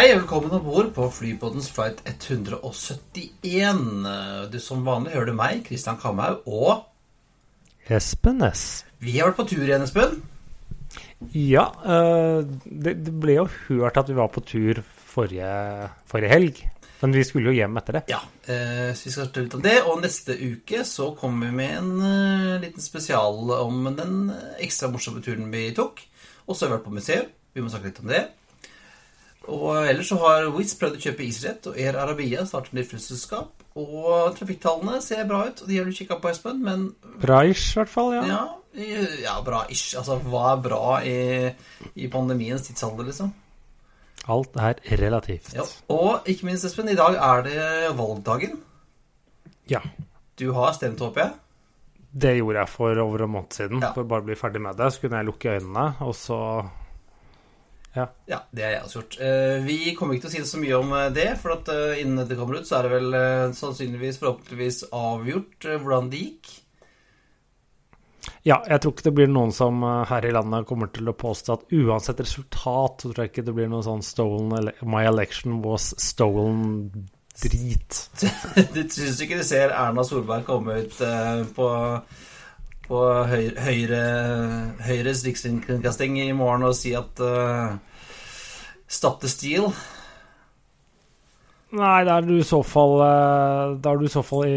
Hei, velkommen om bord på Flypodens flight 171. Du, som vanlig hører du meg, Kristian Kamhaug, og Espen S. vi har vært på tur igjen, Espen. Ja, eh, det, det ble jo hørt at vi var på tur forrige, forrige helg. Men vi skulle jo hjem etter det. Ja, eh, så vi skal snakke litt om det. Og neste uke så kommer vi med en eh, liten spesial om den ekstra morsomme turen vi tok. Og så har vi vært på museum. Vi må snakke litt om det. Og ellers så har Wizz prøvd å kjøpe EasyJet, og Air Arabia starter nytt flyselskap. Og trafikktallene ser bra ut, og de har du kikka på, Espen, men Bra-ish, i hvert fall. ja. Ja, ja bra ish. Altså, hva er bra i, i pandemiens tidsalder, liksom? Alt er relativt. Ja. Og ikke minst, Espen, i dag er det valgdagen. Ja. Du har stemt, håper jeg? Det gjorde jeg for over en måned siden. Ja. For bare å bli ferdig med det. Så kunne jeg lukke øynene, og så Ja. Ja, det har jeg også gjort. Eh, Vi kommer ikke til å si så mye om eh, det, for at eh, innen dette kommer ut, så er det vel sannsynligvis, forhåpentligvis, avgjort hvordan det gikk. ja. Jeg tror ikke det blir noen som her i landet kommer til å påstå at uansett resultat, så tror jeg ikke det blir noe sånn stolen My election was stolen drit. Du syns ikke du ser Erna Solberg komme ut på, på høyre, høyre, Høyres rikskringkasting i morgen og si at uh, Stop the steal. Nei, da er du i så fall eh, Da er du i så fall i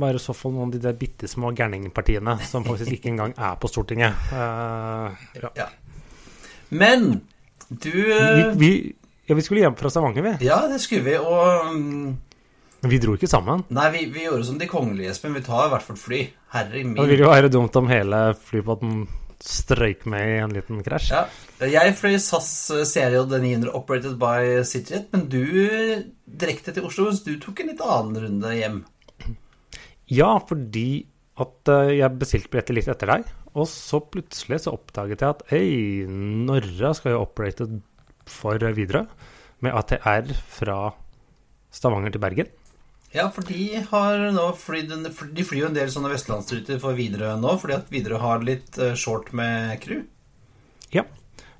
bare så fall noen av de der bitte små gærningpartiene som faktisk ikke engang er på Stortinget. Uh, ja. Ja. Men du vi, eh, vi, ja, vi skulle hjem fra Stavanger, vi. Ja, det skulle vi, og mm, vi dro ikke sammen. Nei, vi, vi gjorde som de kongelige, Espen. Vi tar i hvert fall fly. Herre min. Det ville jo være dumt om hele flybåten strøyk med i en liten krasj. Ja. Jeg fløy SAS CRJ 900 operated by CityJet, men du direkte til Oslo, så du tok en litt annen runde hjem. Ja, fordi at eh, jeg bestilte billetter litt etter deg, og så plutselig så oppdaget jeg at hei, Norra skal jo operate for Widerøe med ATR fra Stavanger til Bergen. Ja, for de har nå flydd en, De flyr jo en del sånne vestlandsruter for Widerøe nå, fordi at Widerøe har litt eh, short med crew. Ja,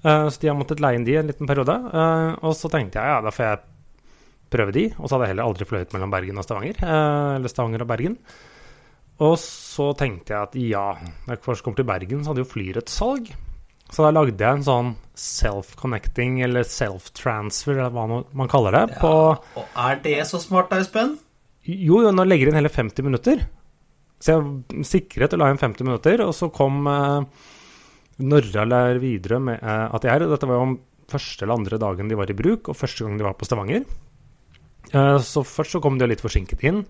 eh, så de har måttet leie inn de en liten periode. eh, og så tenkte jeg ja, da får jeg prøve de. Og så hadde jeg heller aldri fløyet mellom Bergen og Stavanger. eller Stavanger og Bergen. Og så tenkte jeg at ja, når jeg først kom til Bergen, så hadde jo Flyr et salg. Så da lagde jeg en sånn self-connecting eller self-transfer, eller hva man kaller det. på... Og er det så smart Espen? Jo, jo, nå legger jeg inn hele 50 minutter. Så jeg sikret å la inn 50 minutter, og så kom eh, Norra eller Widerøe med eh, ATR. Dette var jo om første eller andre dagen de var i bruk, og første gang de var på Stavanger. Eh, så først så kom de jo litt forsinket inn,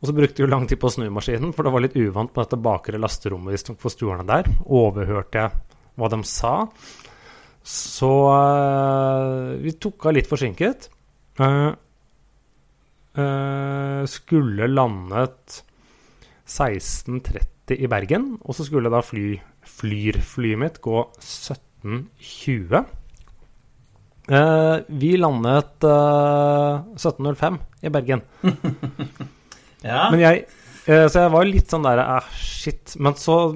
og så brukte de jo lang tid på snumaskinen, for det var litt uvant på dette bakre lasterommet visstnok for stuerne der. Overhørte jeg hva de sa. Så eh, vi tok av litt forsinket. Eh, skulle landet 16.30 i Bergen, og så skulle da fly, Flyr-flyet mitt gå 17.20. Eh, vi landet eh, 17.05 i Bergen. Ja. Men jeg eh, Så jeg var litt sånn der ah, shit. Men så,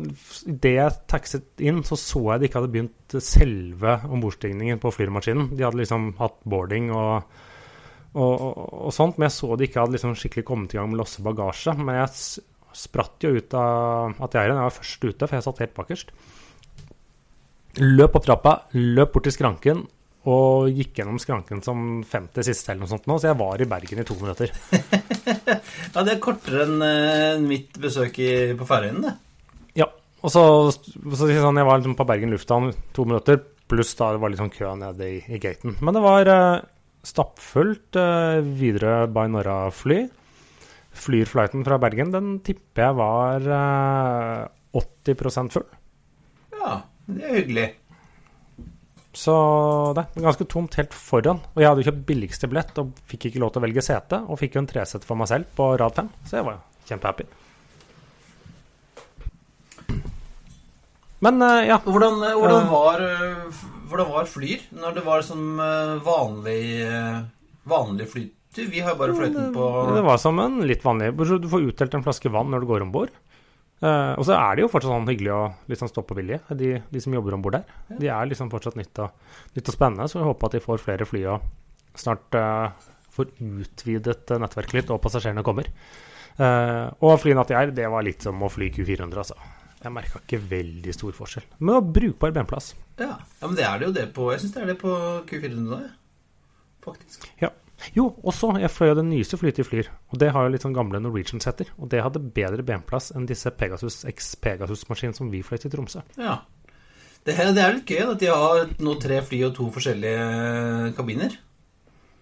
idet jeg taxet inn, så så jeg de ikke hadde begynt selve ombordstigningen på flymaskinen. De hadde liksom hatt boarding og, og, og, og sånt, men jeg så de ikke hadde liksom skikkelig kommet i gang med å losse bagasje. Men jeg spratt jo ut av ATR-en. Jeg var først ute, for jeg satt helt bakerst. Løp opp trappa, løp bort til skranken og gikk gjennom skranken som femte siste eller noe sånt nå, så jeg var i Bergen i to minutter. ja, det er kortere enn eh, mitt besøk i, på Færøyene, det. Ja, og så, så sånn, jeg var liksom på Bergen lufthavn to minutter, pluss da det var litt sånn kø nede i, i gaten. Men det var eh, stappfullt eh, videre by Norra-fly. Flyr-flighten fra Bergen, den tipper jeg var eh, 80% full. Ja, det er hyggelig. Så det er ganske tomt helt foran. Og jeg hadde jo kjøpt billigste billett og fikk ikke lov til å velge sete. Og fikk jo en tresetter for meg selv på rad fem, så jeg var kjempehappy. Men eh, ja. Hvordan, eh, hvordan, var, eh, det var Flyr når det var sånn vanlig, eh, vanlig flytur? Vi har jo bare fløyten på Det var som en litt vanlig Du får utdelt en flaske vann når du går om bord. Eh, og så er det jo fortsatt sånn hyggelig å liksom stå på vilje, de, de som jobber om bord der. De er liksom fortsatt nytt og, nytt og spennende, så vi håper at de får flere fly og snart får utvidet nettverket litt, og passasjerene kommer. Uh, og fly natt i er, det var litt som å fly Q400, altså. Jeg merka ikke veldig stor forskjell. Men det var brukbar benplass. ja. ja, men det er det jo det på Jeg syns det er det på Q400 nå, jeg. Faktisk. Ja. Jo, også, jeg fløy jo det nyeste flyet til Flyr, og det har jo litt sånn gamle Norwegian-setter. Og det hadde bedre benplass enn disse Pegasus X Pegasus-maskinene som vi fløy til Tromsø. Ja. Det, det er litt gøy at de har nå tre fly og to forskjellige kabiner.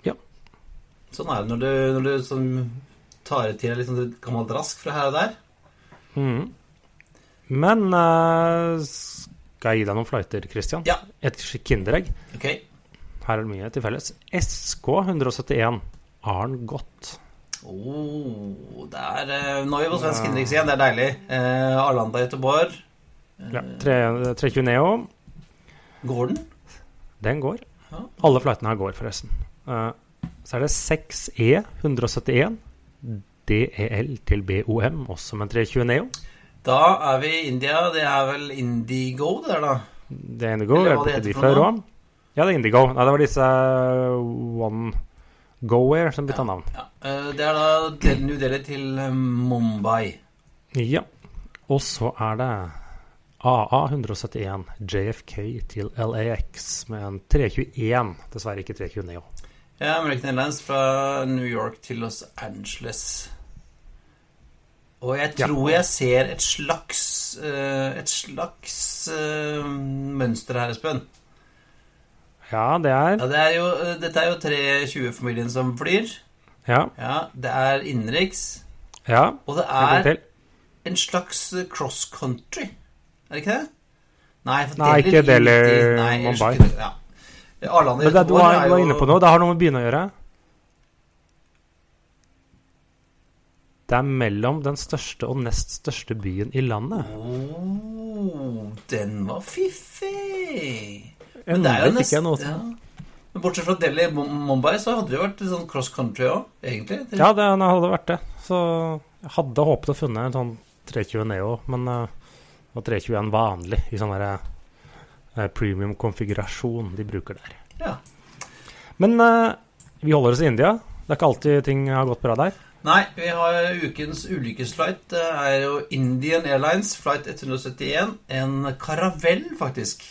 Ja. Sånn er det når du, når du sånn, tar til deg litt sånn gammelt rask fra her og der. Mhm. Men uh, skal jeg gi deg noen flighter, Christian? Ja. Et kinderegg. Ok. Her er det mye til felles. SK 171 Arn Godt. Oh, det er eh, Nå er vi på svensk innenriks igjen. Det er deilig. Eh, Arlanda Göteborg. Ja, 3- 320 Neo. Går den? Den går. Ja. Alle flightene her går, forresten. Eh, så er det 6E 171 DEL til BOM, også med 320 Neo. Da er vi i India. Det er vel Indigo, det der, da? Det er Indigo. Eller hva det heter for noe? Ja, det er Indigo. Nei, det var disse uh, One Go-Air som bytta navn. Ja. Eh, det er da den New Delhi til eh, Mumbai. Ja. Og så er det AA 171 JFK til LAX med en 321. Dessverre ikke 329. Ja, American Airlines fra New York til Los Angeles. Og jeg Ja. tror jeg ser et slags eh, Et slags eh, mønster her, Espen. Ja, det er Ja, det er jo, eh, dette er jo 320-familien som flyr. Ja. Ja, Det er innenriks. ja. Og det er en slags cross country. Er det ikke det? Nei, for Nei, ikke Delhi, Mumbai. Ja. Arlanda Men det, du, er du jo- inne på noe. Det har noe med byen å gjøre. Det er mellom den største og nest største byen i landet. Oh, den var fiffig! Men det er jo nesten nest- ja. Men bortsett fra Delhi Mum- Mumbai, så hadde det jo vært sånn cross country òg, egentlig. Det- Ja, det hadde vært det. Så jeg hadde håpet å funne en sånn 320 Neo, men uh, og 321 vanlig i sånn derre uh, premium konfigurasjon de bruker der. Ja. Men uh, vi holder oss i India. Det er ikke alltid ting har gått bra der. Nei, vi har ukens ulykkesflight. Det er jo Indian Airlines flight 171. En karavell, faktisk.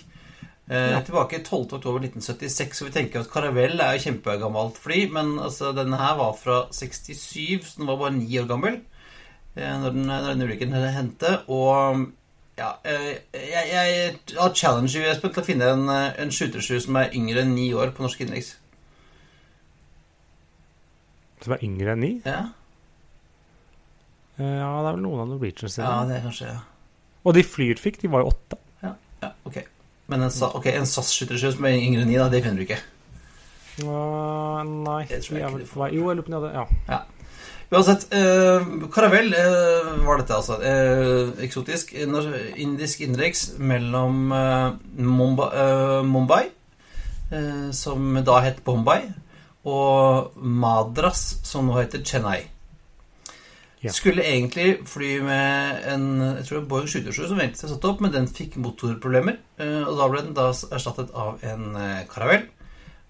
Eh, Ja. Tilbake 12.10.1976, Så vi tenker at karavell er jo kjempegammelt fly, men altså, denne her var fra 67, så den var bare ni år gammel eh, når den, når denne ulykken hendte. Og ja, eh, jeg, jeg har challenge you, Espen, til å finne en, eh, en 737 som er yngre enn ni år på norsk innenriks. Som er yngre enn ni. Ja, ja, det er vel noen av Norwegians. ja, det er kanskje ja. Og de Flyr fikk, de var jo åtte. Ja, ok. Men en, okay, ok, en SAS 737 som er yngre enn ni, da, det finner du ikke. Uh, nei, Det tror jeg ikke vel. Jo, jeg lurer på om de hadde Ja. Uansett, eh, Caravelle eh, var dette, altså. Eh, eksotisk. Indisk innenriks mellom eh, Mumbai, eh, Mumbai eh, som da het Bombay, og Madras, som nå heter Chennai. Ja. Skulle egentlig fly med en jeg tror var Boeing 727 som ventet seg satt opp, men den fikk motorproblemer. eh, Og da ble den da erstattet av en eh, karavell.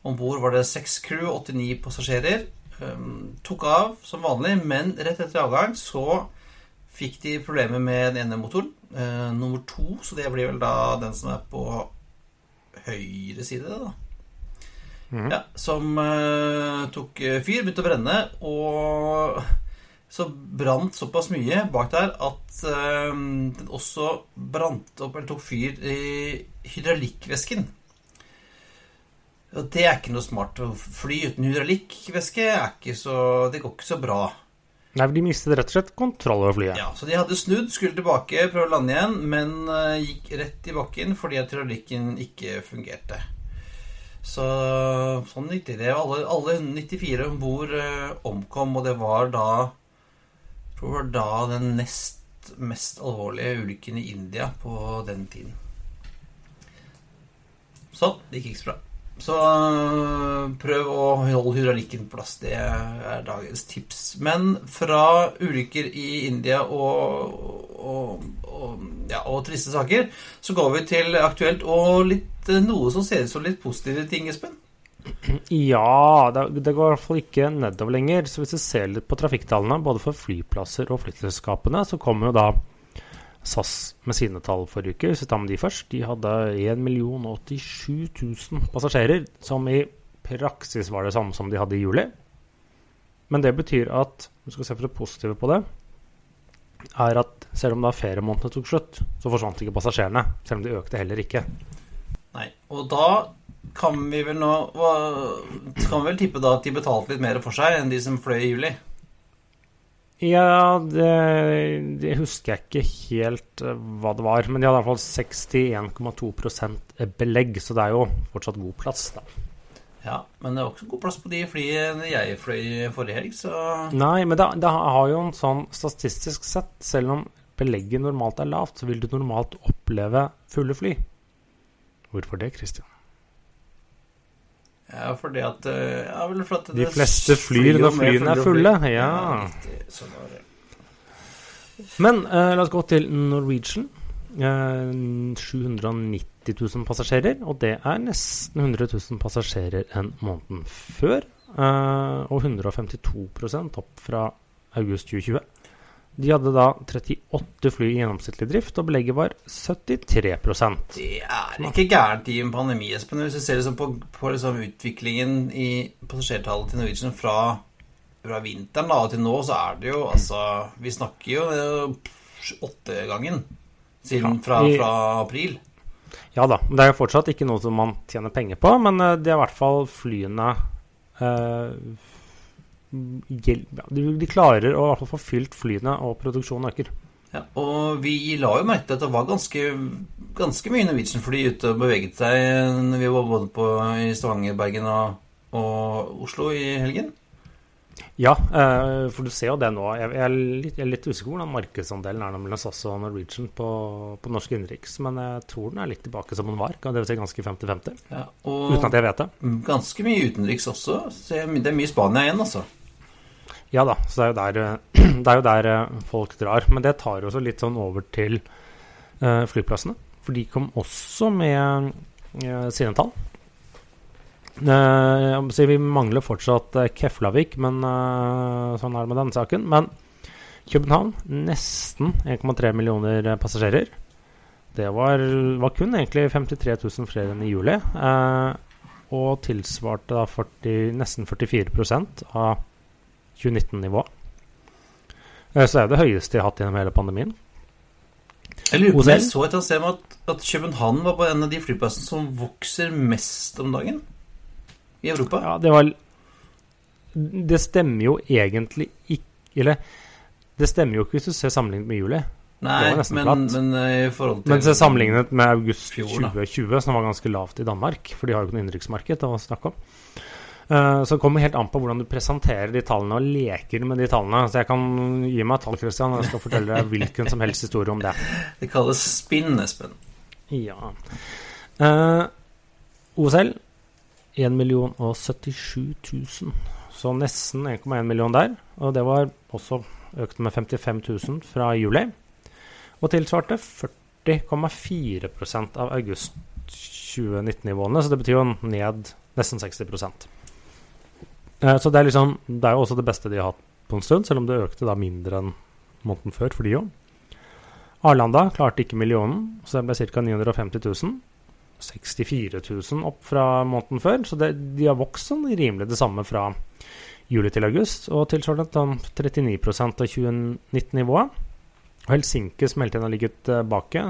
Om bord var det seks crew 89 passasjerer. Um, tok av som vanlig, men rett etter avgang så fikk de problemer med den ene motoren. Eh, nummer to, så det blir vel da den som er på høyre side, da. Mhm. Ja, som tok fyr, begynte å brenne, og så brant såpass mye bak der at eh, den også brant opp, eller tok fyr i hydraulikkvæsken. Og det er ikke noe smart. Å fly uten hydraulikkvæske er ikke så Det går ikke så bra. Nei, for de mistet rett og slett kontroll over flyet. Ja, Så de hadde snudd, skulle tilbake, prøve å lande igjen, men eh, gikk rett i bakken fordi at hydraulikken ikke fungerte. Så sånn gikk det. Alle, alle 94 om bord eh, omkom, og det var da tror det var da den nest mest alvorlige ulykken i India på den tiden. Så det gikk ikke så bra. Så øh, prøv å holde hydraulikken på plass. Det er dagens tips. Men fra ulykker i India og, og, og, ja, og triste saker, så går vi til aktuelt og litt, øh, noe som ser ut som litt positive ting, Espen. Ja, det, det går i hvert fall ikke nedover lenger. Så hvis vi ser litt på trafikktallene, både for flyplasser og flyselskapene, så kommer jo da SAS med sine tall forrige uke. Hvis vi tar med de først. De hadde 1 087 000 passasjerer, som i praksis var det samme som de hadde i juli. Men det betyr at du skal se for det positive på det, er at selv om da feriemånedene tok slutt, så forsvant ikke passasjerene. Selv om de økte heller ikke. Nei, og da kan vi vel nå Kan vi vel tippe da at de betalte litt mer for seg enn de som fløy i juli? Ja, det, det, husker jeg ikke helt uh, hva det var. Men de hadde i hvert fall 61,2% belegg, så det er jo fortsatt god plass, da. Ja, men det var ikke så god plass på de flyene jeg fløy forrige helg, så Nei, men det, det har jo en sånn statistisk sett, selv om belegget normalt er lavt, så vil du normalt oppleve fulle fly. Hvorfor det, Christian? Ja, fordi at eh, ja, vel for at De fleste flyr når flyene er fulle. Ja. Sånn. Men uh, la oss gå til Norwegian. Uh, 790 000 passasjerer, og det er nesten 100 000 passasjerer enn måneden før. Uh, og 152% opp fra august 2020. De hadde da 38 fly i gjennomsnittlig drift, og belegget var 73% Det er ikke gærent i en pandemi, Espen. Hvis du ser liksom på, på liksom utviklingen i passasjertallet til Norwegian fra, fra vinteren da, til nå, så er det jo altså Vi snakker jo åttegangen siden fra, fra april. Ja da. Det er jo fortsatt ikke noe som man tjener penger på, men eh, det er i hvert fall flyene eh, de, klarer å få fylt flyene, og produksjonen øker. Ja, og vi la jo merke til at det var ganske, ganske mye Norwegian-fly ute og beveget seg når vi var både på, i Stavanger, Bergen og, og Oslo i helgen. Ja, eh, for du ser jo det nå. Jeg, er litt, jeg er litt usikker på hvordan markedsandelen er mellom SAS og Norwegian på, på norsk innenriks, men jeg tror den er litt tilbake som den var. Det vil si ganske 50-50. Ja, Uten at jeg vet det. ganske mye utenriks også. Så det er mye Spania igjen, altså. Ja da, så det er der, eh, det er jo der eh, folk drar. Men det tar også litt sånn over til uh, flyplassene. For de kom også med uh, sine tall. Uh, vi mangler fortsatt Keflavik, men sånn er det med denne saken. Men København nesten 1,3 millioner passasjerer. Det var, var kun egentlig 53 000 flere enn i juli. Og tilsvarte da 40, nesten 44% av 2019-nivå. Eh, Så det er det høyeste de har hatt gjennom hele pandemien. Jeg lurer på om jeg så et sted at, at København var på en av de flyplassene som vokser mest om dagen i Europa. Ja, det var Det stemmer jo egentlig ikke Eller det stemmer jo ikke hvis du ser sammenlignet med juli. Nei, men, men eh, i forhold til Men se sammenlignet med august Fjor, 2020, som var ganske lavt i Danmark, for de har jo ikke noe innenriksmarked å snakke om. Eh, så det kommer helt an på hvordan du presenterer de tallene og leker med de tallene. Så jeg kan gi meg et tall, Christian, og jeg skal fortelle deg hvilken som helst historie om det. Det kalles spinn, Espen. Ja. Eh, OSL 1 million og 77 000. Så nesten 1,1 million der. Og det var også økt med 55 000 fra juli. Og tilsvarte 40,4% av august 2019-nivåene. Så det betyr jo ned nesten 60 Eh, Så det er liksom Det er jo også det beste de har hatt på en stund, selv om det økte da mindre enn måneden før for de òg. Arlanda klarte ikke millionen, så det ble ca. 950 000. 64 000 opp fra måneden før, så det, de har vokst sånn rimelig det samme fra juli til august. Og tilsvarende sånn 39% av 2019-nivået. Helsinki, som hele tiden har ligget eh, bake,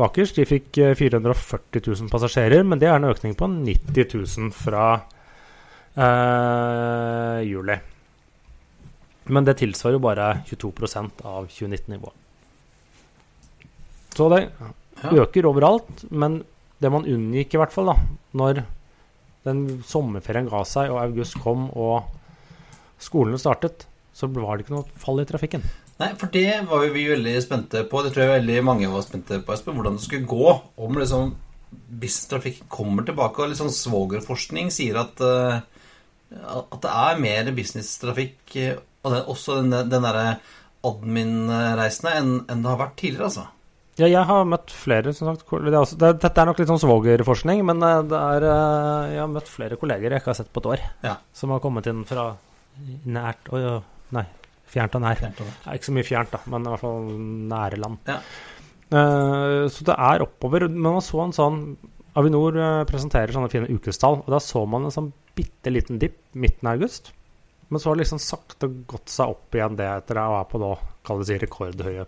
bakerst, de fikk eh, 440 000 passasjerer, men det er en økning på 90 000 fra eh, juli. Men det tilsvarer jo bare 22% av 2019-nivået. Så det øker overalt, men det man unngikk i hvert fall da, når den sommerferien ga seg og august kom og skolene startet, så var det ikke noe fall i trafikken. Nei, for det var jo vi veldig spente på. Det tror jeg veldig mange var spente på, Espen. Hvordan det skulle gå. Om liksom businesstrafikk kommer tilbake. Og liksom svogerforskning sier at, uh, at det er mer businesstrafikk, uh, og det, også den, den derre admin-reisende, enn, enn det har vært tidligere, altså. Ja, jeg har møtt flere, som sagt. Det er også, det, dette er nok litt sånn svogerforskning, men uh, det er Jeg har møtt flere kolleger jeg ikke har sett på et år, Ja. som har kommet inn fra nært oi, nei. Fjernt og nær. Fjernt og nær. Ikke så mye fjernt, da, men i hvert fall nære land. Ja. Uh, så det er oppover. Men man så en sånn Avinor eh, presenterer sånne fine ukestall, og da så man en sånn bitte liten dipp midten av august. Men så har det liksom sakte gått seg opp igjen det etter å være på da, kall det rekordhøye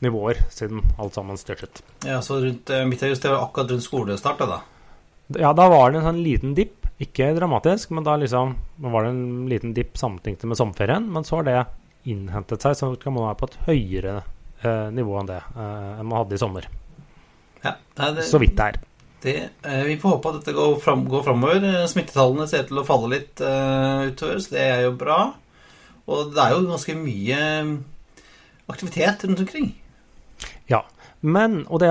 nivåer siden alt sammen styrtet. Ja, så rundt uh, midt i august, det var akkurat rundt skolestart, det da. Ja, da var det en sånn liten dipp. Ikke dramatisk, men da liksom var det en liten dipp sammenlignet med sommerferien. Men så har det innhentet seg, så kan man være på et høyere eh, nivå enn det eh, enn man hadde i sommer. Ja, nei, det, Så vidt det er. Det, eh, vi får håpe at dette går, fram, går framover. Eh, Smittetallene ser til å falle litt eh, utover, så det er jo bra. Og det er jo ganske mye aktivitet rundt omkring. Ja. Men, og det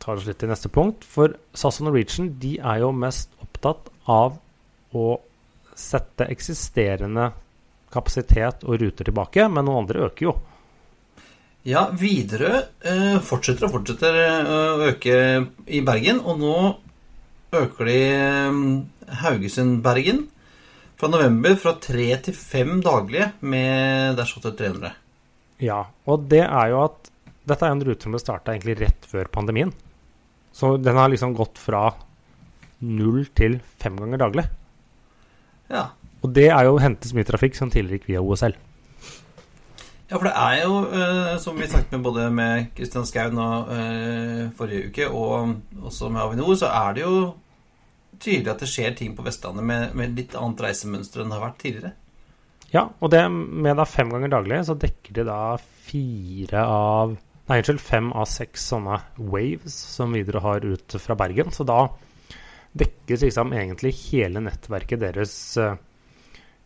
tar oss litt til neste punkt, for SAS og Norwegian de er jo mest opptatt av å sette eksisterende kapasitet og ruter tilbake, men noen andre øker jo. Ja, Widerøe eh, fortsetter og fortsetter eh, å øke i Bergen, og nå øker de eh, Haugesund-Bergen fra november fra tre til fem daglige med Dash 8300. Ja, og det er jo at dette er en rute som ble starta egentlig rett før pandemien. Så den har liksom gått fra null til fem ganger daglig. Ja. Og det er jo hentes mye trafikk som tidligere gikk via OSL. Ja, for det er jo, eh, som vi snakket med både med Kristian Skaun og eh, forrige uke, og også med Avinor, så er det jo tydelig at det skjer ting på Vestlandet med, med litt annet reisemønster enn det har vært tidligere. Ja, og det med da fem ganger daglig, så dekker de da fire av Nei, unnskyld, fem av seks sånne waves som Widerøe har ut fra Bergen. Så da dekkes liksom egentlig hele nettverket deres eh,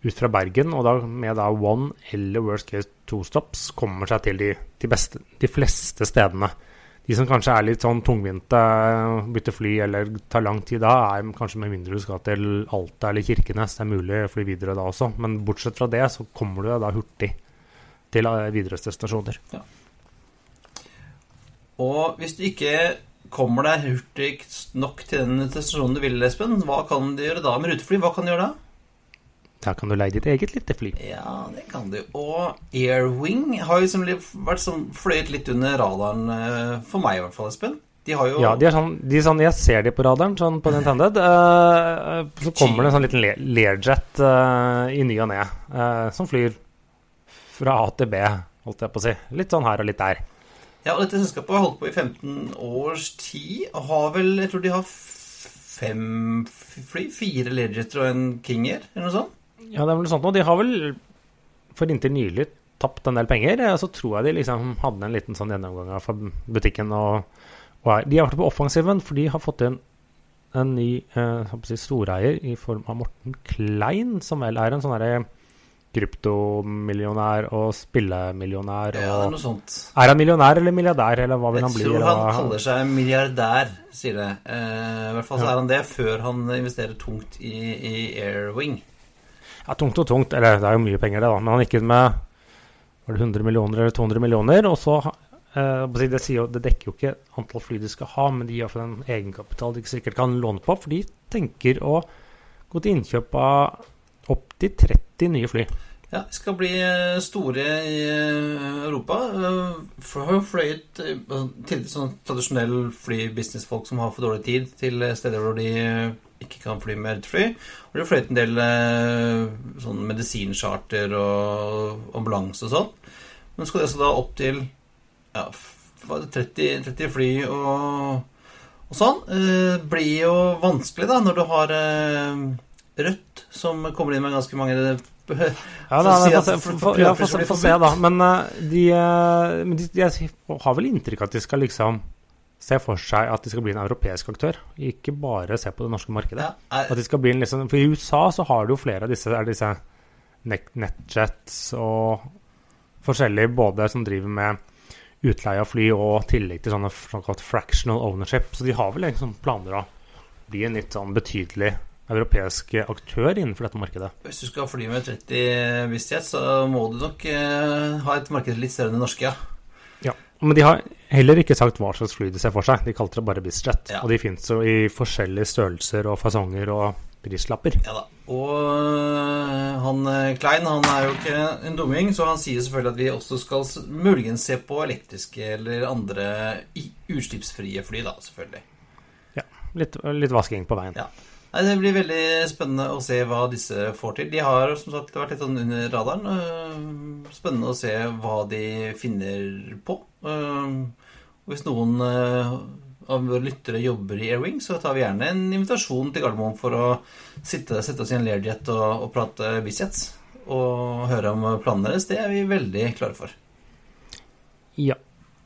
ut fra Bergen, og da med da one eller worst case two stops kommer seg til de, de, beste, de fleste stedene. De som kanskje er litt sånn tungvinte, bytte fly eller tar lang tid da, er kanskje med mindre du skal til Alta eller Kirkenes. Det er mulig å fly videre da også, men bortsett fra det så kommer du da hurtig til videre Widerøes Ja. Og hvis du ikke kommer deg hurtig nok til den destinasjonen du vil, Espen, hva kan du gjøre da med rutefly? Hva kan du gjøre da? Da kan du leie ditt eget lite fly. Ja, det kan du. Og Airwing har jo som vært sånn fløyet litt under radaren eh, for meg, i hvert fall, Espen. De har jo Ja, de er sånn, de er sånn Jeg ser de på radaren, sånn på Nintended. Uh, så kommer det en sånn liten le- Learjet uh, i ny og ne, uh, som flyr fra A til B, holdt jeg på å si. Litt sånn her og litt der. Ja, og dette selskapet har holdt på i 15 års tid, og har vel Jeg tror de har fem fly. Fire Learjeter og en Kinger, eller noe sånt. Ja, det er vel noe sånt noe. De har vel for inntil nylig tapt en del penger. Og Så tror jeg de liksom hadde en liten sånn gjennomgang av butikken. Og, og de har vært på offensiven, for de har fått inn en ny eh, si, storeier i form av Morten Klein, som vel er en sånn herre kryptomillionær og spillemillionær. Ja, det er noe sånt. er han millionær eller milliardær, eller hva vil han bli? Jeg tror han kaller seg milliardær, sier det. Eh, I hvert fall så er han det før han investerer tungt i, i Airwing. Ja, tungt og tungt. Eller det er jo mye penger, det, da. Men han gikk ut med var det 100 millioner eller 200 millioner. Og så eh, det, jo, det dekker jo ikke antall fly de skal ha, men de har for en egenkapital de ikke sikkert kan låne på. For de tenker å gå til innkjøp av opptil 30 nye fly. Ja, de skal bli eh, store i eh, Europa. Jeg For har fløyet eh, til sånn tradisjonell flybusinessfolk som har for dårlig tid, til steder hvor de eh, ikke kan fly med fly. Og de har fløyet en del eh, sånn medisincharter og ambulanse og sånn. Men skal det så da opp til ja, f- hva er det, 30, 30 fly og, og sånn. Eh, blir jo vanskelig da når du har eh, Rødt som kommer inn med ganske mange Ja, Så da, si at for- for- ja, få se, da. Men eh, de, eh, men de, jeg har vel inntrykk av at de skal liksom ser for seg at de skal bli en europeisk aktør, ikke bare se på det norske markedet. Ja, At de en liksom, For i USA så har du jo flere av disse, er disse netjets og forskjellige både som driver med utleie av fly og tillegg til sånne såkalt fractional ownership. Så de har vel liksom planer å bli en litt sånn betydelig europeisk aktør innenfor dette markedet. hvis du skal fly med 30 BizJet, så må du nok eh, ha et marked litt større enn det norske, ja. Men de har heller ikke sagt hva slags fly de ser for seg. De kalte det bare BizJet. Ja. Og de fins jo i forskjellige størrelser og fasonger og prislapper. Ja da. Og øh, han øh, Klein han er jo ikke en dumming, så han sier selvfølgelig at vi også skal muligens se på elektriske eller andre utslippsfrie fly, da, selvfølgelig. Ja, litt, litt vasking på veien. Ja. Nei, Det blir veldig spennende å se hva disse får til. De har som sagt vært litt sånn under radaren. øh, Spennende å se hva de finner på. Og Hvis noen øh, av våre lyttere jobber i Airwing, så tar vi gjerne en invitasjon til Gardermoen for å sitte, sette oss i en Learjet og, og prate Bizzets. Og høre om planene deres. Det er vi veldig klare for. Ja.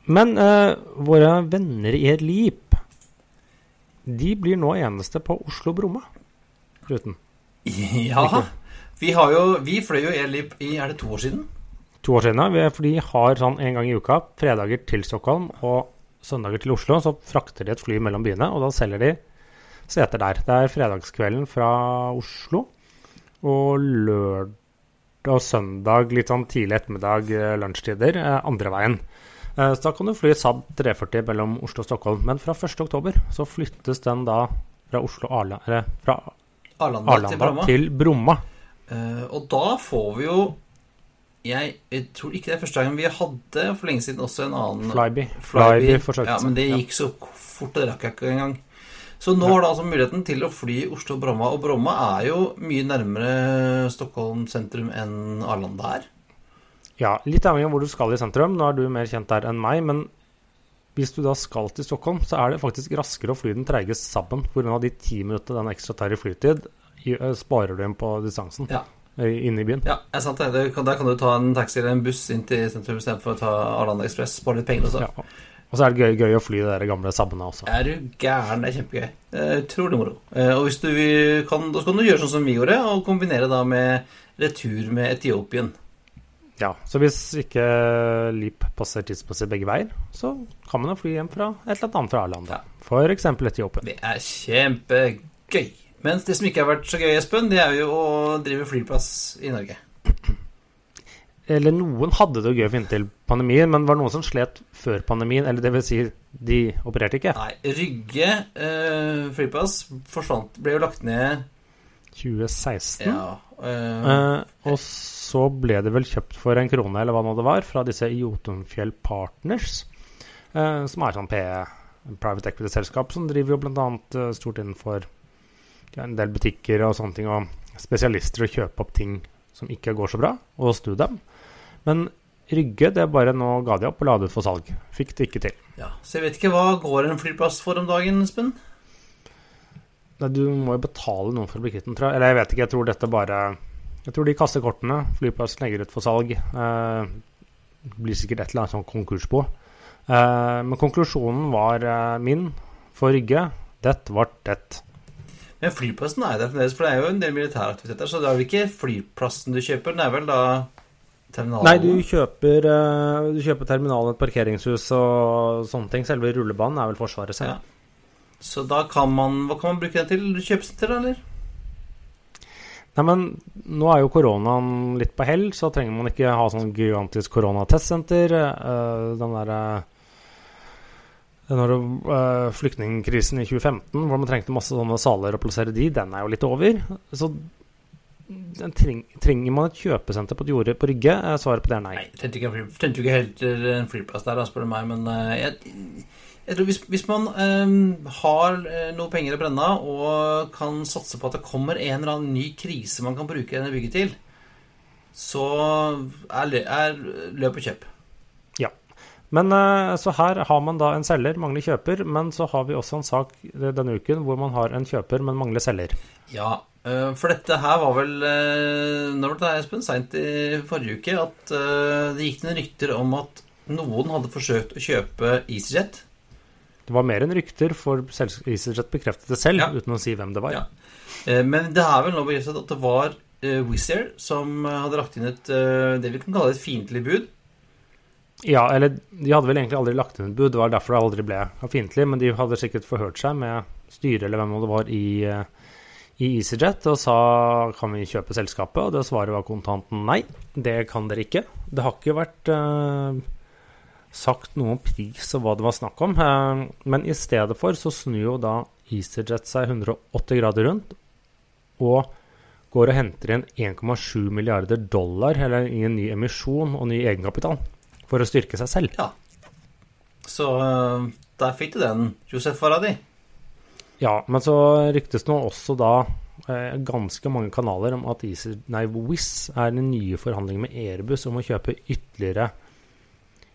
Men uh, våre venner i Leap de blir nå eneste på Oslo-Bromma-ruten. Ja. Vi, har jo, vi fløy jo Airleap i Er det to år siden? To år siden, ja. For de har sånn en gang i uka, fredager til Stockholm og søndager til Oslo, så frakter de et fly mellom byene, og da selger de seter der. Det er fredagskvelden fra Oslo, og lørdag og søndag litt sånn tidlig ettermiddag, eh, lunsjtider, eh, andre veien. Eh, Så da kan du fly SAB 340 mellom Oslo og Stockholm. Men fra 1. oktober så flyttes den da fra Oslo Arla, eller fra Arlanda, Arlanda Bromma. til Bromma. Uh, og da får vi jo jeg, jeg tror ikke det er første gangen vi hadde for lenge siden også en annen Flyby. Flyby. Flyby Ja, men det gikk så fort, det rakk jeg ikke engang. Så nå har du altså muligheten til å fly Oslo-Bromma, og Bromma er jo mye nærmere Stockholm sentrum enn Arlanda er. Ja, litt avhengig av hvor du skal i sentrum. Nå er du mer kjent der enn meg, men hvis du da skal til Stockholm, så er det faktisk raskere å fly den treige Sabben pga. de ti minuttene den ekstra tar i flytid. eh, Sparer du inn på distansen Ja, eh, inne i byen. ja er sant det. det der kan du ta en taxi eller en buss inn til sentrum istedenfor å ta Arlanda Ekspress. Spare litt penger også. Ja. Og så er det gøy, gøy å fly de gamle Sabbene også. Er du gæren? Det er kjempegøy. Det er utrolig moro. Eh, Og hvis du kan, da skal du gjøre sånn som vi gjorde, og kombinere da med retur med Etiopien. Ja, Så hvis ikke LEAP passer tidsmessig begge veier, så kan man jo fly hjem fra et eller annet fra Arlanda. Ja. F.eks. Etiopia. Det er kjempegøy. Men det som ikke har vært så gøy, Espen, det er jo å drive flyplass i Norge. Eller noen hadde det gøy inntil pandemien, men var det noen som slet før pandemien? Eller det vil si, de opererte ikke? Nei, Rygge øh, flyplass forsvant, ble jo lagt ned 2016. Ja. øh, uh, og så ble det vel kjøpt for en krone, eller hva nå det var, fra disse Jotunfjell Partners, eh, som er sånn PE, private equity-selskap, som driver jo bl.a. Uh, stort innenfor ja, en del butikker og sånne ting, og spesialister å kjøpe opp ting som ikke går så bra, og snu dem. Men Rygge, det bare nå ga de opp og la det ut for salg. Fikk det ikke til. ja. Så jeg vet ikke hva går en flyplass for om dagen, Espen? Nei, du må jo betale noen for å bli kvitt den, tror jeg. Eller jeg vet ikke, jeg tror dette bare Jeg tror de kaster kortene. Flyplassen legger ut for salg. Eh, blir sikkert et eller annet sånn på Eh, men konklusjonen var eh, min for Rygge. Dette var det. Men flyplassen er der fremdeles, for det er jo en del militæraktiviteter. Så det er vel ikke flyplassen du kjøper, det er vel da terminalen? Nei, du kjøper, du kjøper terminalen, et parkeringshus og sånne ting. Selve rullebanen er vel Forsvaret selv. Ja. Så da kan man Hva kan man bruke den til? Kjøpesenter, da, eller? Nei, men nå er jo koronaen litt på hell, så trenger man ikke ha sånn gigantisk koronatestsenter. Uh, den derre den der, eh, flyktningkrisen i 2015, hvor man trengte masse sånne saler å plassere de, den er jo litt over. Så treng, trenger man et kjøpesenter på et jorde på Rygge? Eh, Svaret på det er nei. Nei, tenkte ikke, en tenkte ikke helt en flyplass der, spør du meg. Men eh, jeg, jeg tror hvis, hvis man eh, har noe penger å brenne av og kan satse på at det kommer en eller annen ny krise man kan bruke denne bygget til, så er, lø- er løp og kjøp. Ja. Men eh, så her har man da en selger, mangler kjøper, men så har vi også en sak eh, denne uken hvor man har en kjøper, men mangler selger. Ja, eh, for dette her var vel Når var det her, Espen? Seint i forrige uke at det gikk noen rykter om at noen hadde forsøkt å kjøpe EasyJet Det var mer enn rykter, for EasyJet bekreftet det selv, Ja. uten å si hvem det var. Ja. Eh, Men det er vel nå bekreftet at det var uh, Wizz Air som eh, hadde lagt inn et eh, det vi kan kalle et fiendtlig bud. Ja, eller de hadde vel egentlig aldri lagt inn et bud, det var derfor det aldri ble fiendtlig, men de hadde sikkert forhørt seg med styret eller hvem det var i, eh, i EasyJet og sa kan vi kjøpe selskapet, og det svaret var kontanten nei, det kan dere ikke. Det har ikke vært eh, sagt noe om pris og hva det var snakk om, eh, men i stedet for så snur jo da EasyJet seg 180 grader rundt og går og henter inn 1,7 milliarder dollar eller i en ny emisjon og ny egenkapital for å styrke seg selv. Ja. Så eh, der fikk du den, Josef Faradi. Ja, men så ryktes nå også da eh, ganske mange kanaler om at Wizz er i nye forhandlinger med Airbus om å kjøpe ytterligere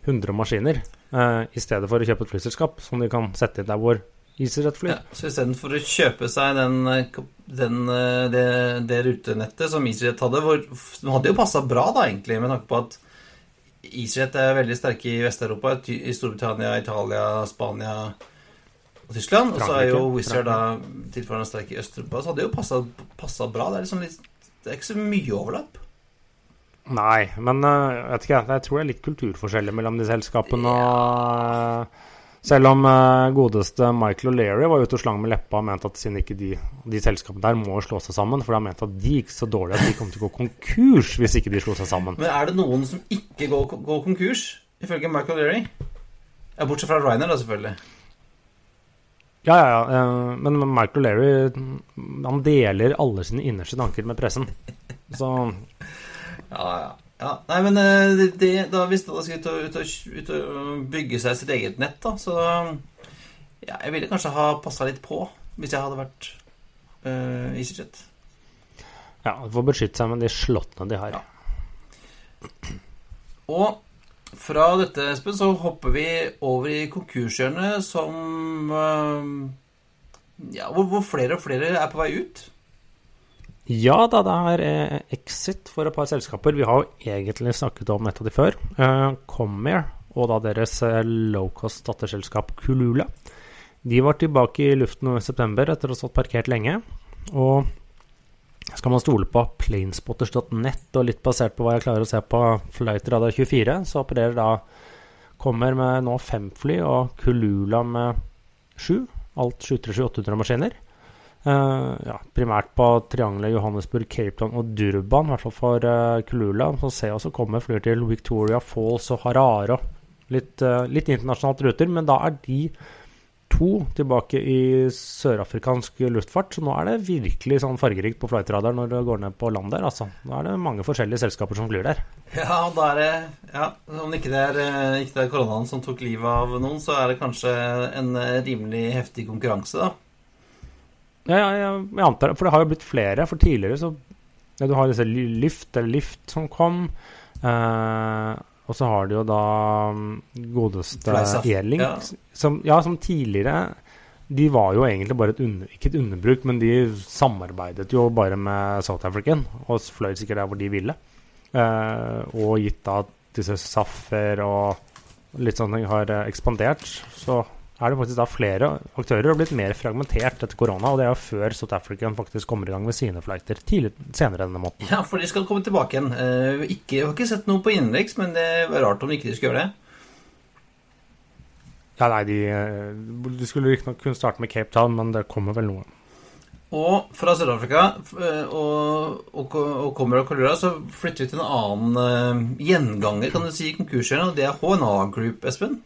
100 maskiner, eh, i stedet for å kjøpe et flyselskap som de kan sette inn der hvor iser et fly. Ja, så istedenfor å kjøpe seg den, den, eh, det, det rutenettet som EasyJet hadde hvor, Det hadde jo passa bra, da, egentlig, med tanke på at EasyJet er veldig sterke i Vest-Europa, i Storbritannia, Italia, Spania og Tyskland. Og så er jo. Wizz Air da tilsvarende sterk i Øst-Europa. Så hadde det jo passa bra. Det er liksom litt Det er ikke så mye overlapp. Nei, men eh, jeg vet ikke, jeg. tror det er litt kulturforskjeller mellom de selskapene. og eh, selv om eh, godeste Michael O'Leary var ute og slang med leppa og mente at siden ikke de, de selskapene der må slå seg sammen, for han mente at de gikk så dårlig at de kom til å gå konkurs hvis ikke de slo seg sammen. Men er det noen som ikke går, går konkurs, ifølge Michael O'Leary? Ja, bortsett fra Ryanair, da, selvfølgelig. Ja, ja, ja. eh, Men Michael O'Leary han deler alle sine innerste tanker med pressen. Så Ja, ja. ja. Nei, men eh, det, det, da visste alle skulle ut og, ut, og, ut og bygge seg sitt eget nett, da. Så ja, jeg ville kanskje ha passa litt på hvis jeg hadde vært uh, EasyJet. ja, de får beskytte seg med de slåttene de har. Ja. Og fra dette, Espen, så hopper vi over i konkurshjørnet som uh, Ja, hvor, hvor flere og flere er på vei ut. Ja da, det er eh, exit for et par selskaper. Vi har jo egentlig snakket om et av de før. Eh, Comair og da deres lowcost low-cost datterselskap Kulula. De var tilbake i luften i september etter å ha stått parkert lenge. Og skal man stole på planespotters.net og litt basert på hva jeg klarer å se på Flightradar 24, så opererer da Kommer med nå fem fly og Kulula med sju. Alt 737-800 Eh, ja, primært på triangelet Johannesburg, Cape Town og Durban, i hvert fall for uh, Kulula. Så ser jeg også komme flyr til Victoria Falls og Harare. Litt, uh, litt internasjonalt ruter, men da er de to tilbake i sørafrikansk luftfart. Så nå er det virkelig sånn fargerikt på flightradar når du går ned på land der. Altså. Nå er det mange forskjellige selskaper som flyr der. Ja, da er det ja, Om ikke det er, ikke det er koronaen som tok livet av noen, så er det kanskje en rimelig heftig konkurranse, da. Ja, ja, jeg, jeg antar For det har jo blitt flere. For tidligere så ja, Du har disse Ly- Lyft eller Lift som kom. Eh, og så har du jo da mm, godeste E-Link, ja. som, ja, som tidligere De var jo egentlig bare et under, ikke et underbruk, men de samarbeidet jo bare med South African og fløy sikkert der hvor de ville. Eh, og gitt da disse Saffer og litt ting har eh, ekspandert, så er det faktisk da flere aktører og blitt mer fragmentert etter korona. Og det er jo før South African faktisk kommer i gang med sine flighter tidlig, senere denne måneden. Ja, for de skal komme tilbake igjen. Eh, ikke, jeg har ikke sett noe på innenriks, men det var rart om ikke de skulle gjøre det. Ja, nei, de, eh, de skulle riktignok kunne starte med Cape Town, men det kommer vel noe. Og fra Sør-Afrika eh, og, og, og kommer av Kalura, så flytter vi til en annen uh, gjenganger, kan du si, i konkurshjørnet, og det er HNA Group, Espen.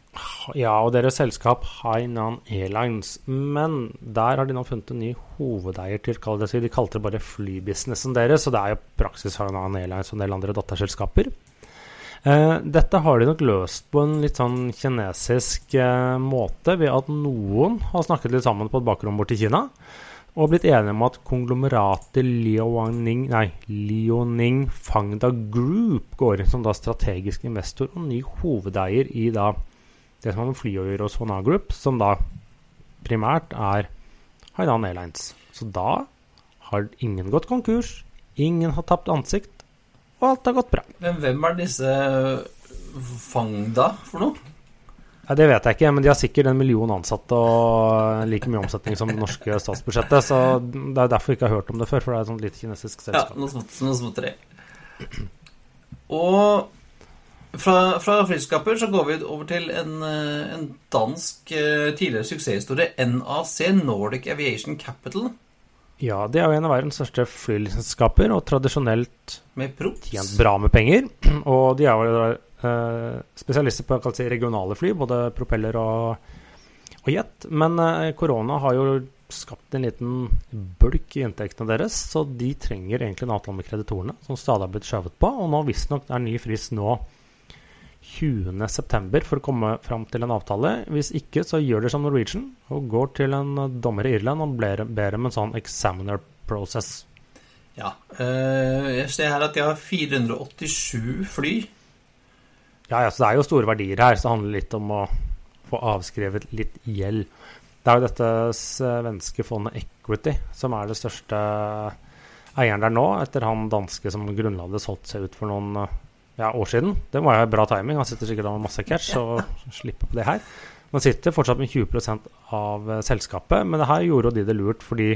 Ja, og deres selskap Hainan Airlines. Men der har de nå funnet en ny hovedeier til det, De kalte det bare flybusinessen deres, så det er jo praksis Hainan Airlines og en del andre datterselskaper. Uh, dette har de nok løst på en litt sånn kinesisk uh, måte, ved at noen har snakket litt sammen på et bakrom borti Kina. Og blitt enige om at konglomeratet Liaoning, nei, Fangda Group går inn som da strategisk investor og ny hovedeier i da det som har med hos Hona Group, som da primært er Hainan Airlines. Så da har ingen gått konkurs, ingen har tapt ansikt, og alt har gått bra. Men hvem er disse Fangda for noe? Ja, det vet jeg ikke, men de har sikkert en million ansatte og like mye omsetning som det norske statsbudsjettet. Så det er derfor vi ikke har hørt om det før, for det er et sånt lite kinesisk Ja, selskap. noe smått, noe småtteri. Og fra, fra flyselskaper så går vi over til en, eh, en dansk eh, tidligere suksesshistorie. NAC, Nordic Aviation Capital, Ja, det er jo en av verdens største flyselskaper, og tradisjonelt med props. tjent bra med penger. Og de er eh, spesialister på si, regionale fly, både propeller og, og jet. Men eh, korona har jo skapt en liten bulk i inntektene deres, så de trenger egentlig en avtale med kreditorene, som stadig har blitt skjøvet på. Og nå visstnok er ny frist nå 20.9. for å komme fram til en avtale. Hvis ikke, så gjør det som Norwegian og går til en dommer i Irland og ber ber om en sånn examiner process. Ja. eh, jeg ser her at de har 487 fly. Ja, ja, så det er jo store verdier her, så det handler litt om å få avskrevet litt gjeld. Det er jo dette svenske fondet Equity som er det største eieren der nå, etter han danske som grunnla det, solgte seg ut for noen ja, år siden. Det må jo være bra timing. Han sitter sikkert med masse cash og slipper på det her. Man sitter fortsatt med 20 av eh, selskapet, men det her gjorde jo de det lurt fordi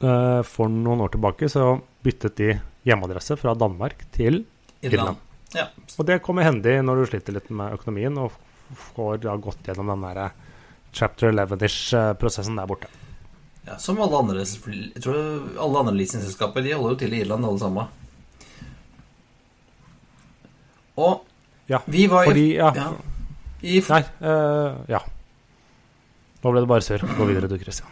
uh, for noen år tilbake så byttet de hjemmeadresse fra Danmark til Irland. Ja. og det kommer hendig når du sliter litt med økonomien og får da gått gjennom den der eh, chapter 11-ish-prosessen der borte. ja. Som alle andre Jeg tror alle andre leasingselskaper de holder jo til i Irland, alle sammen. Og Ja, vi var fordi i, ja, ja, i Nei, uh, ja. Nå ble det bare surr. Gå videre du, Christian.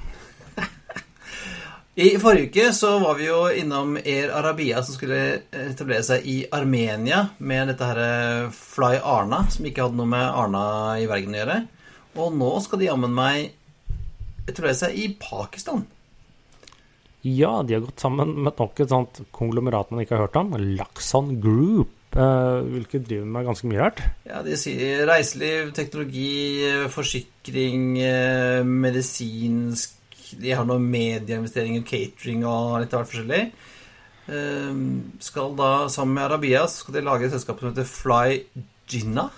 I forrige uke så var vi jo innom Air Arabia som skulle etablere seg i Armenia med dette her eh, Fly Arna, som ikke hadde noe med Arna i Bergen å gjøre. Og nå skal de jammen meg etablere seg i Pakistan. Ja, de har gått sammen med nok et sånt konglomerat man ikke har hørt om. Laxon Group. eh, hvilket driver med ganske mye rart. Ja, de sier reiseliv, teknologi, eh, forsikring, medisinsk De har noen medieinvesteringer, catering og litt av hvert forskjellig. Eh, Skal da, sammen med Arabia, skal de lage et selskap som heter Fly Gina.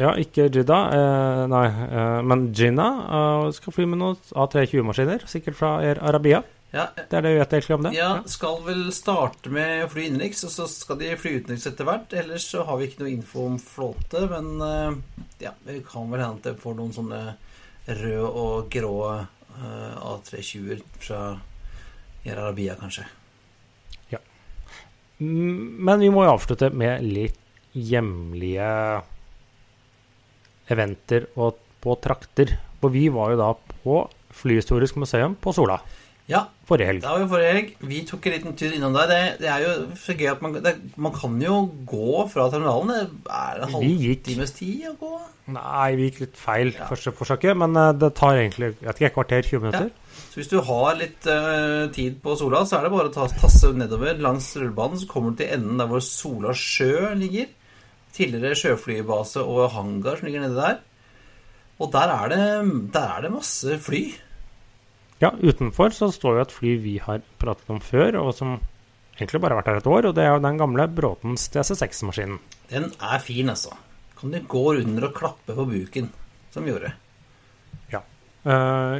Ja, ikke Jidda, eh, nei, eh, men Gina eh, skal fly med noen A320-maskiner, sikkert fra Air Arabia. Ja, Det er det vi vet egentlig om det. Ja, skal vel starte med å fly innenriks, og så skal de fly utenriks etter hvert. Ellers så har vi ikke noe info om flåte, men eh, ja, det kan vel hende at det får noen sånne røde og grå eh, A320-er fra Air kanskje. Ja. Men vi må jo avslutte med litt hjemlige eventer og på trakter. For vi var jo da på Flyhistorisk museum på Sola Ja, forrige helg. det var jo forrige helg. Vi tok en liten tur innom der. Det, det er jo så gøy at man, det, man kan jo gå fra terminalen. Det er en Vi halvtimes tid å gå. Nei, vi gikk litt feil Ja. første forsøket, men eh, det tar egentlig jeg vet ikke, et kvarter, 20 minutter. Så hvis du har litt uh, tid på Sola, så er det bare å ta, tasse nedover langs rullebanen, så kommer du til enden der hvor Sola sjø ligger. Tidligere sjøflybase og hangar som ligger nedi der. Og der er det, der er det masse fly. Ja, utenfor så står jo et fly vi har pratet om før, og som egentlig bare har vært her et år, og det er jo den gamle Bråtens DC6-maskinen. Den er fin, altså. Kan du gå under og klappe på buken, som gjorde. Ja.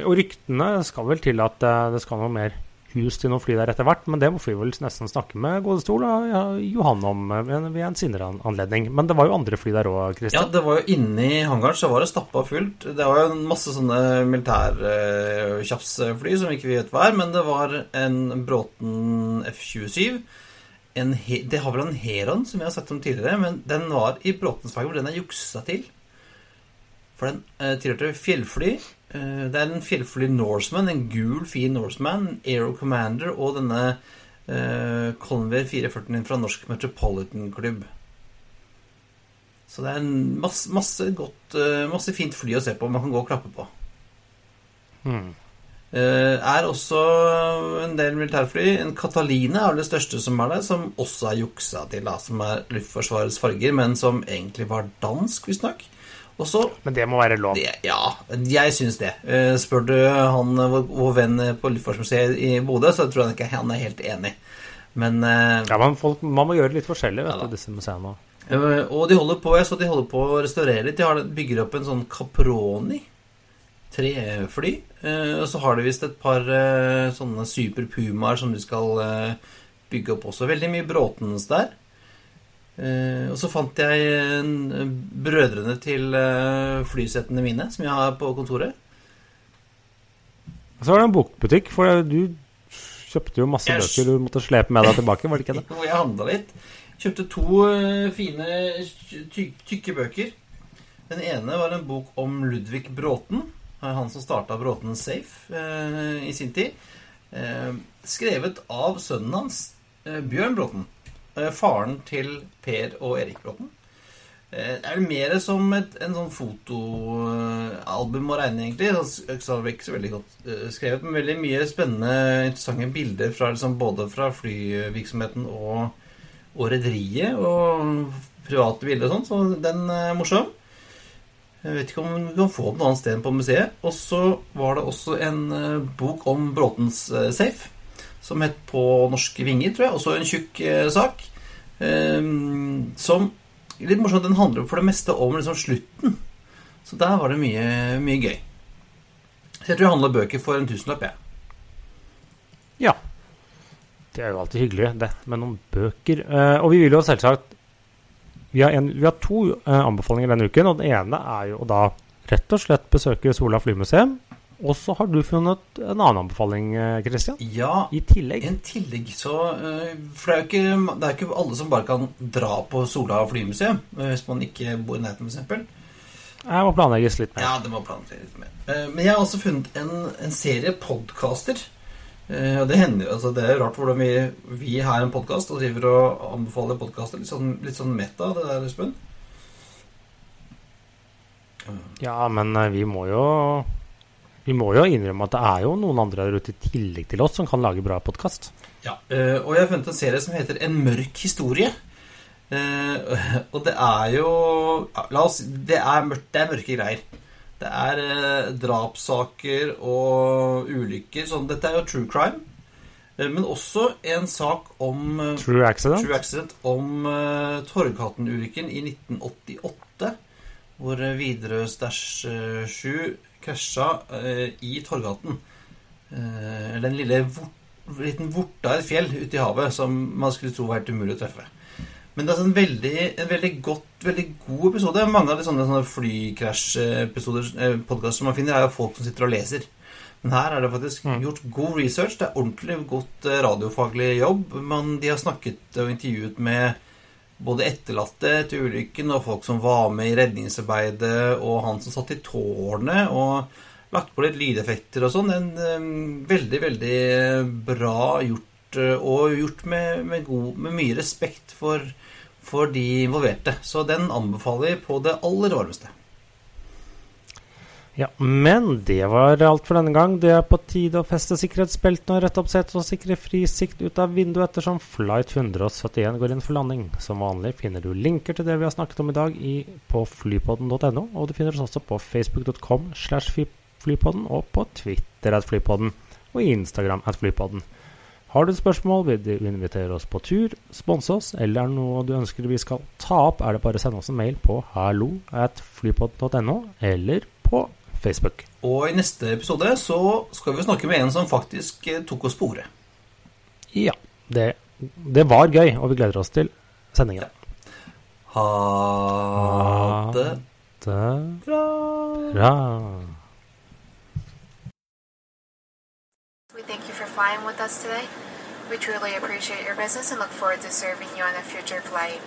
og ryktene skal vel til at eh, det skal noe mer hus til noen fly der etter hvert, men det må vi vel nesten snakke med godestol og ja, Johan om eh, ved en senere anledning. Men det var jo andre fly der òg, Ja, det var jo inni hangaren så var det stappa fullt. Det var jo masse sånne militærtjafsfly som ikke vi vet hva er, men det var en Bråten F-27. En he det har vel en Heron, som vi har sett om tidligere, men den var i Bråtens farge, hvor den er juksa til. For den eh, tilhørte fjellfly. Eh, det er en fjellfly Norseman, en gul, fin Norseman, Aero Commander og denne uh, Convair 440 fra Norsk Metropolitan Klubb. Så det er en masse, masse godt uh, Masse fint fly å se på, man kan gå og klappe på. Hmm. Uh, er også en del militærfly. En Catalina er vel det største som er der, som også er juksa til, da, som er Luftforsvarets farger, men som egentlig var dansk, visstnok. Og så Men det må være lov. det, Ja, jeg syns det. Eh, spør du han vår, venn på Luftfartsmuseet i Bodø, så tror jeg ikke han er helt enig. Men eh, Ja, men folk, Man må gjøre det litt forskjellig, vet Ja du, disse museene. Eh, Og de holder på, jeg så de holder på å restaurere litt. De har, bygger opp en sånn Caproni trefly. Og så har de visst et par sånne Super Pumaer som de skal bygge opp også. Veldig mye Bråtens der. Eh, Og så fant jeg eh, brødrene til eh, flysettene mine, som jeg har på kontoret. Og Så var det en bokbutikk, for du kjøpte jo masse Jeg bøker du måtte slepe med deg tilbake, var det ikke det? Hvor jeg handla litt. Kjøpte to fine, ty tykke bøker. Den ene var en bok om Ludvig Bråten. Han som starta Bråten Safe eh, i sin tid. Eh, skrevet av sønnen hans, eh, Bjørn Bråten. Eh, faren til Per og Erik Bråten. Eh, Det er mer som et, en sånn fotoalbum å regne, egentlig. Så ikke så veldig godt eh, skrevet, men veldig mye spennende, interessante bilder fra, liksom, både fra flyvirksomheten og, og rederiet, og private bilder og sånn, så den er morsom. Jeg vet ikke om du kan få den noe annet sted enn på museet. Og så var det også en bok om Bråtens Safe, som het På norske vinger, tror jeg. Også en tjukk eh, sak. eh, som Litt morsomt, den handler for det meste om liksom slutten. Så der var det mye, mye gøy. Jeg tror jeg handler bøker for en tusenlapp, jeg. Ja. Det er jo alltid hyggelig, det, med noen bøker. Eh, og vi vil jo selvsagt Vi har, en, vi har to eh, anbefalinger denne uken, og den ene er jo da rett og slett besøke Sola flymuseum. Og så har du funnet en annen anbefaling, eh, Christian, Ja, i tillegg. En tillegg så eh, For det er jo ikke, det er ikke alle som bare kan dra på Sola flymuseum eh, hvis man ikke bor i nærheten, f.eks. Jeg må planlegges litt mer. Ja, det må planlegges litt mer. Men jeg har også funnet en, en serie podkaster. Og det hender jo, altså det er rart hvordan vi, vi har en podkast og driver og anbefaler podkaster. Litt, sånn, litt sånn meta, det der, Espen. Ja, men vi må jo Vi må jo innrømme at det er jo noen andre der ute i tillegg til oss som kan lage bra podkast. Ja, eh, og jeg har funnet en serie som heter En mørk historie. Eh, og det er jo La oss Det er, mørkt, det er mørke greier. Det er eh, drapssaker og ulykker. Sånn, dette er jo true crime. Men også en sak om True accident. True accident om uh, Torghatten-ulykken i 1988. Hvor Widerøe Stæsj uh, 7 krasja eh, i Torgaten. Uh, den lille vort, liten vorta i et fjell ute i havet som man skulle tro var helt umulig å treffe. Men det er en veldig, en veldig, godt, veldig god episode. Mange av de sånne, sånne flykrasj-episoder, eh, som man finner, er jo folk som sitter og leser. Men her er det faktisk Mm. gjort god research. Det er ordentlig godt eh, radiofaglig jobb. Men de har snakket og intervjuet med både etterlatte etter ulykken og folk som var med i redningsarbeidet, og han som satt i tårnet, og lagt på litt lydeffekter og sånn. En veldig, veldig bra gjort, eh, og gjort med, med, god, med mye respekt for, for de involverte. Så den anbefaler jeg på det aller varmeste. Ja, men det var alt for denne gang. Det er på tide å feste sikkerhetsbeltene og rette opp setet og sikre fri sikt ut av vinduet ettersom flight 171 går inn for landing. Som vanlig finner du linker til det vi har snakket om i dag i, på flypodden.no, og du finner oss også på facebook.com slash flypodden og på Twitter at flypodden og Instagram at flypodden. Har du et spørsmål, vil du invitere oss på tur, sponse oss, eller er det noe du ønsker vi skal ta opp, er det bare å sende oss en mail på hallo at flypodden.no eller på Facebook. Og i neste episode så skal vi snakke med en som faktisk eh, tok oss på ordet. Ja, det, det var gøy, og vi gleder oss til sendingen. Ha det Det bra. bra. We thank you for flying with us today. We truly appreciate your business and look forward to serving you on a future flight.